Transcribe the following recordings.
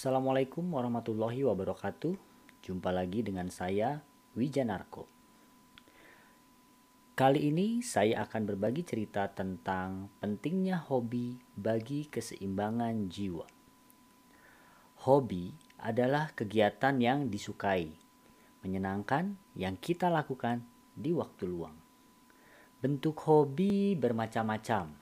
Assalamualaikum warahmatullahi wabarakatuh. Jumpa lagi dengan saya Wijanarko. Kali ini saya akan berbagi cerita tentang pentingnya hobi bagi keseimbangan jiwa. Hobi adalah kegiatan yang disukai, menyenangkan yang kita lakukan di waktu luang. Bentuk hobi bermacam-macam.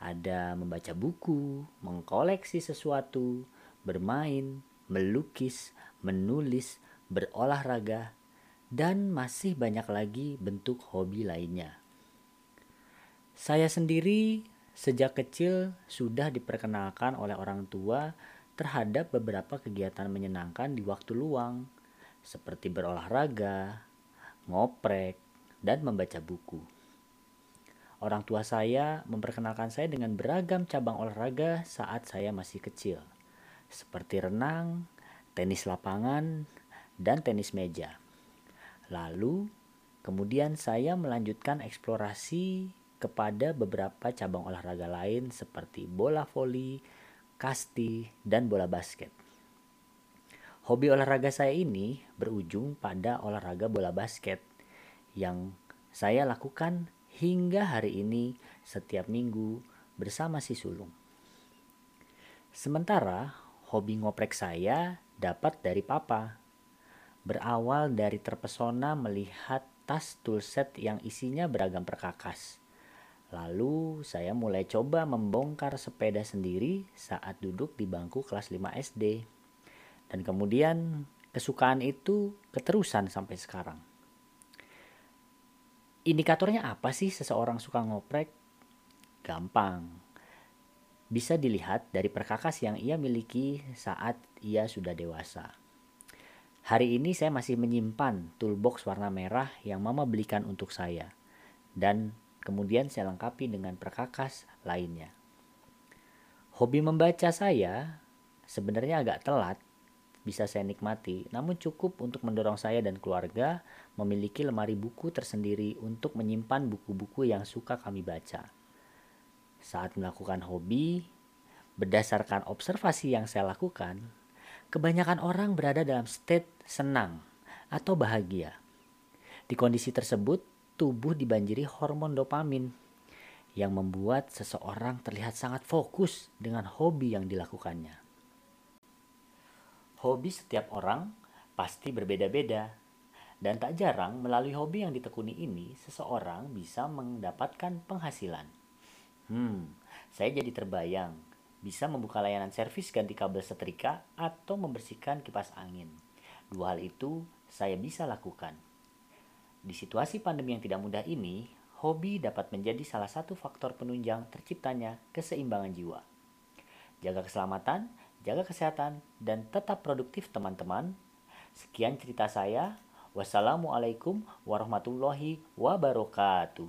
Ada membaca buku, mengkoleksi sesuatu, bermain, melukis, menulis, berolahraga, dan masih banyak lagi bentuk hobi lainnya. Saya sendiri sejak kecil sudah diperkenalkan oleh orang tua terhadap beberapa kegiatan menyenangkan di waktu luang, seperti berolahraga, ngoprek, dan membaca buku. Orang tua saya memperkenalkan saya dengan beragam cabang olahraga saat saya masih kecil seperti renang, tenis lapangan, dan tenis meja. Lalu, kemudian saya melanjutkan eksplorasi kepada beberapa cabang olahraga lain seperti bola voli, kasti, dan bola basket. Hobi olahraga saya ini berujung pada olahraga bola basket yang saya lakukan hingga hari ini setiap minggu bersama si sulung. Sementara hobi ngoprek saya dapat dari papa. Berawal dari terpesona melihat tas toolset yang isinya beragam perkakas. Lalu saya mulai coba membongkar sepeda sendiri saat duduk di bangku kelas 5 SD. Dan kemudian kesukaan itu keterusan sampai sekarang. Indikatornya apa sih seseorang suka ngoprek? Gampang bisa dilihat dari perkakas yang ia miliki saat ia sudah dewasa. Hari ini saya masih menyimpan toolbox warna merah yang mama belikan untuk saya. Dan kemudian saya lengkapi dengan perkakas lainnya. Hobi membaca saya sebenarnya agak telat bisa saya nikmati, namun cukup untuk mendorong saya dan keluarga memiliki lemari buku tersendiri untuk menyimpan buku-buku yang suka kami baca saat melakukan hobi, berdasarkan observasi yang saya lakukan, kebanyakan orang berada dalam state senang atau bahagia. Di kondisi tersebut, tubuh dibanjiri hormon dopamin yang membuat seseorang terlihat sangat fokus dengan hobi yang dilakukannya. Hobi setiap orang pasti berbeda-beda, dan tak jarang melalui hobi yang ditekuni ini, seseorang bisa mendapatkan penghasilan. Hmm, saya jadi terbayang bisa membuka layanan servis ganti kabel setrika atau membersihkan kipas angin. Dua hal itu saya bisa lakukan. Di situasi pandemi yang tidak mudah ini, hobi dapat menjadi salah satu faktor penunjang terciptanya keseimbangan jiwa. Jaga keselamatan, jaga kesehatan, dan tetap produktif teman-teman. Sekian cerita saya. Wassalamualaikum warahmatullahi wabarakatuh.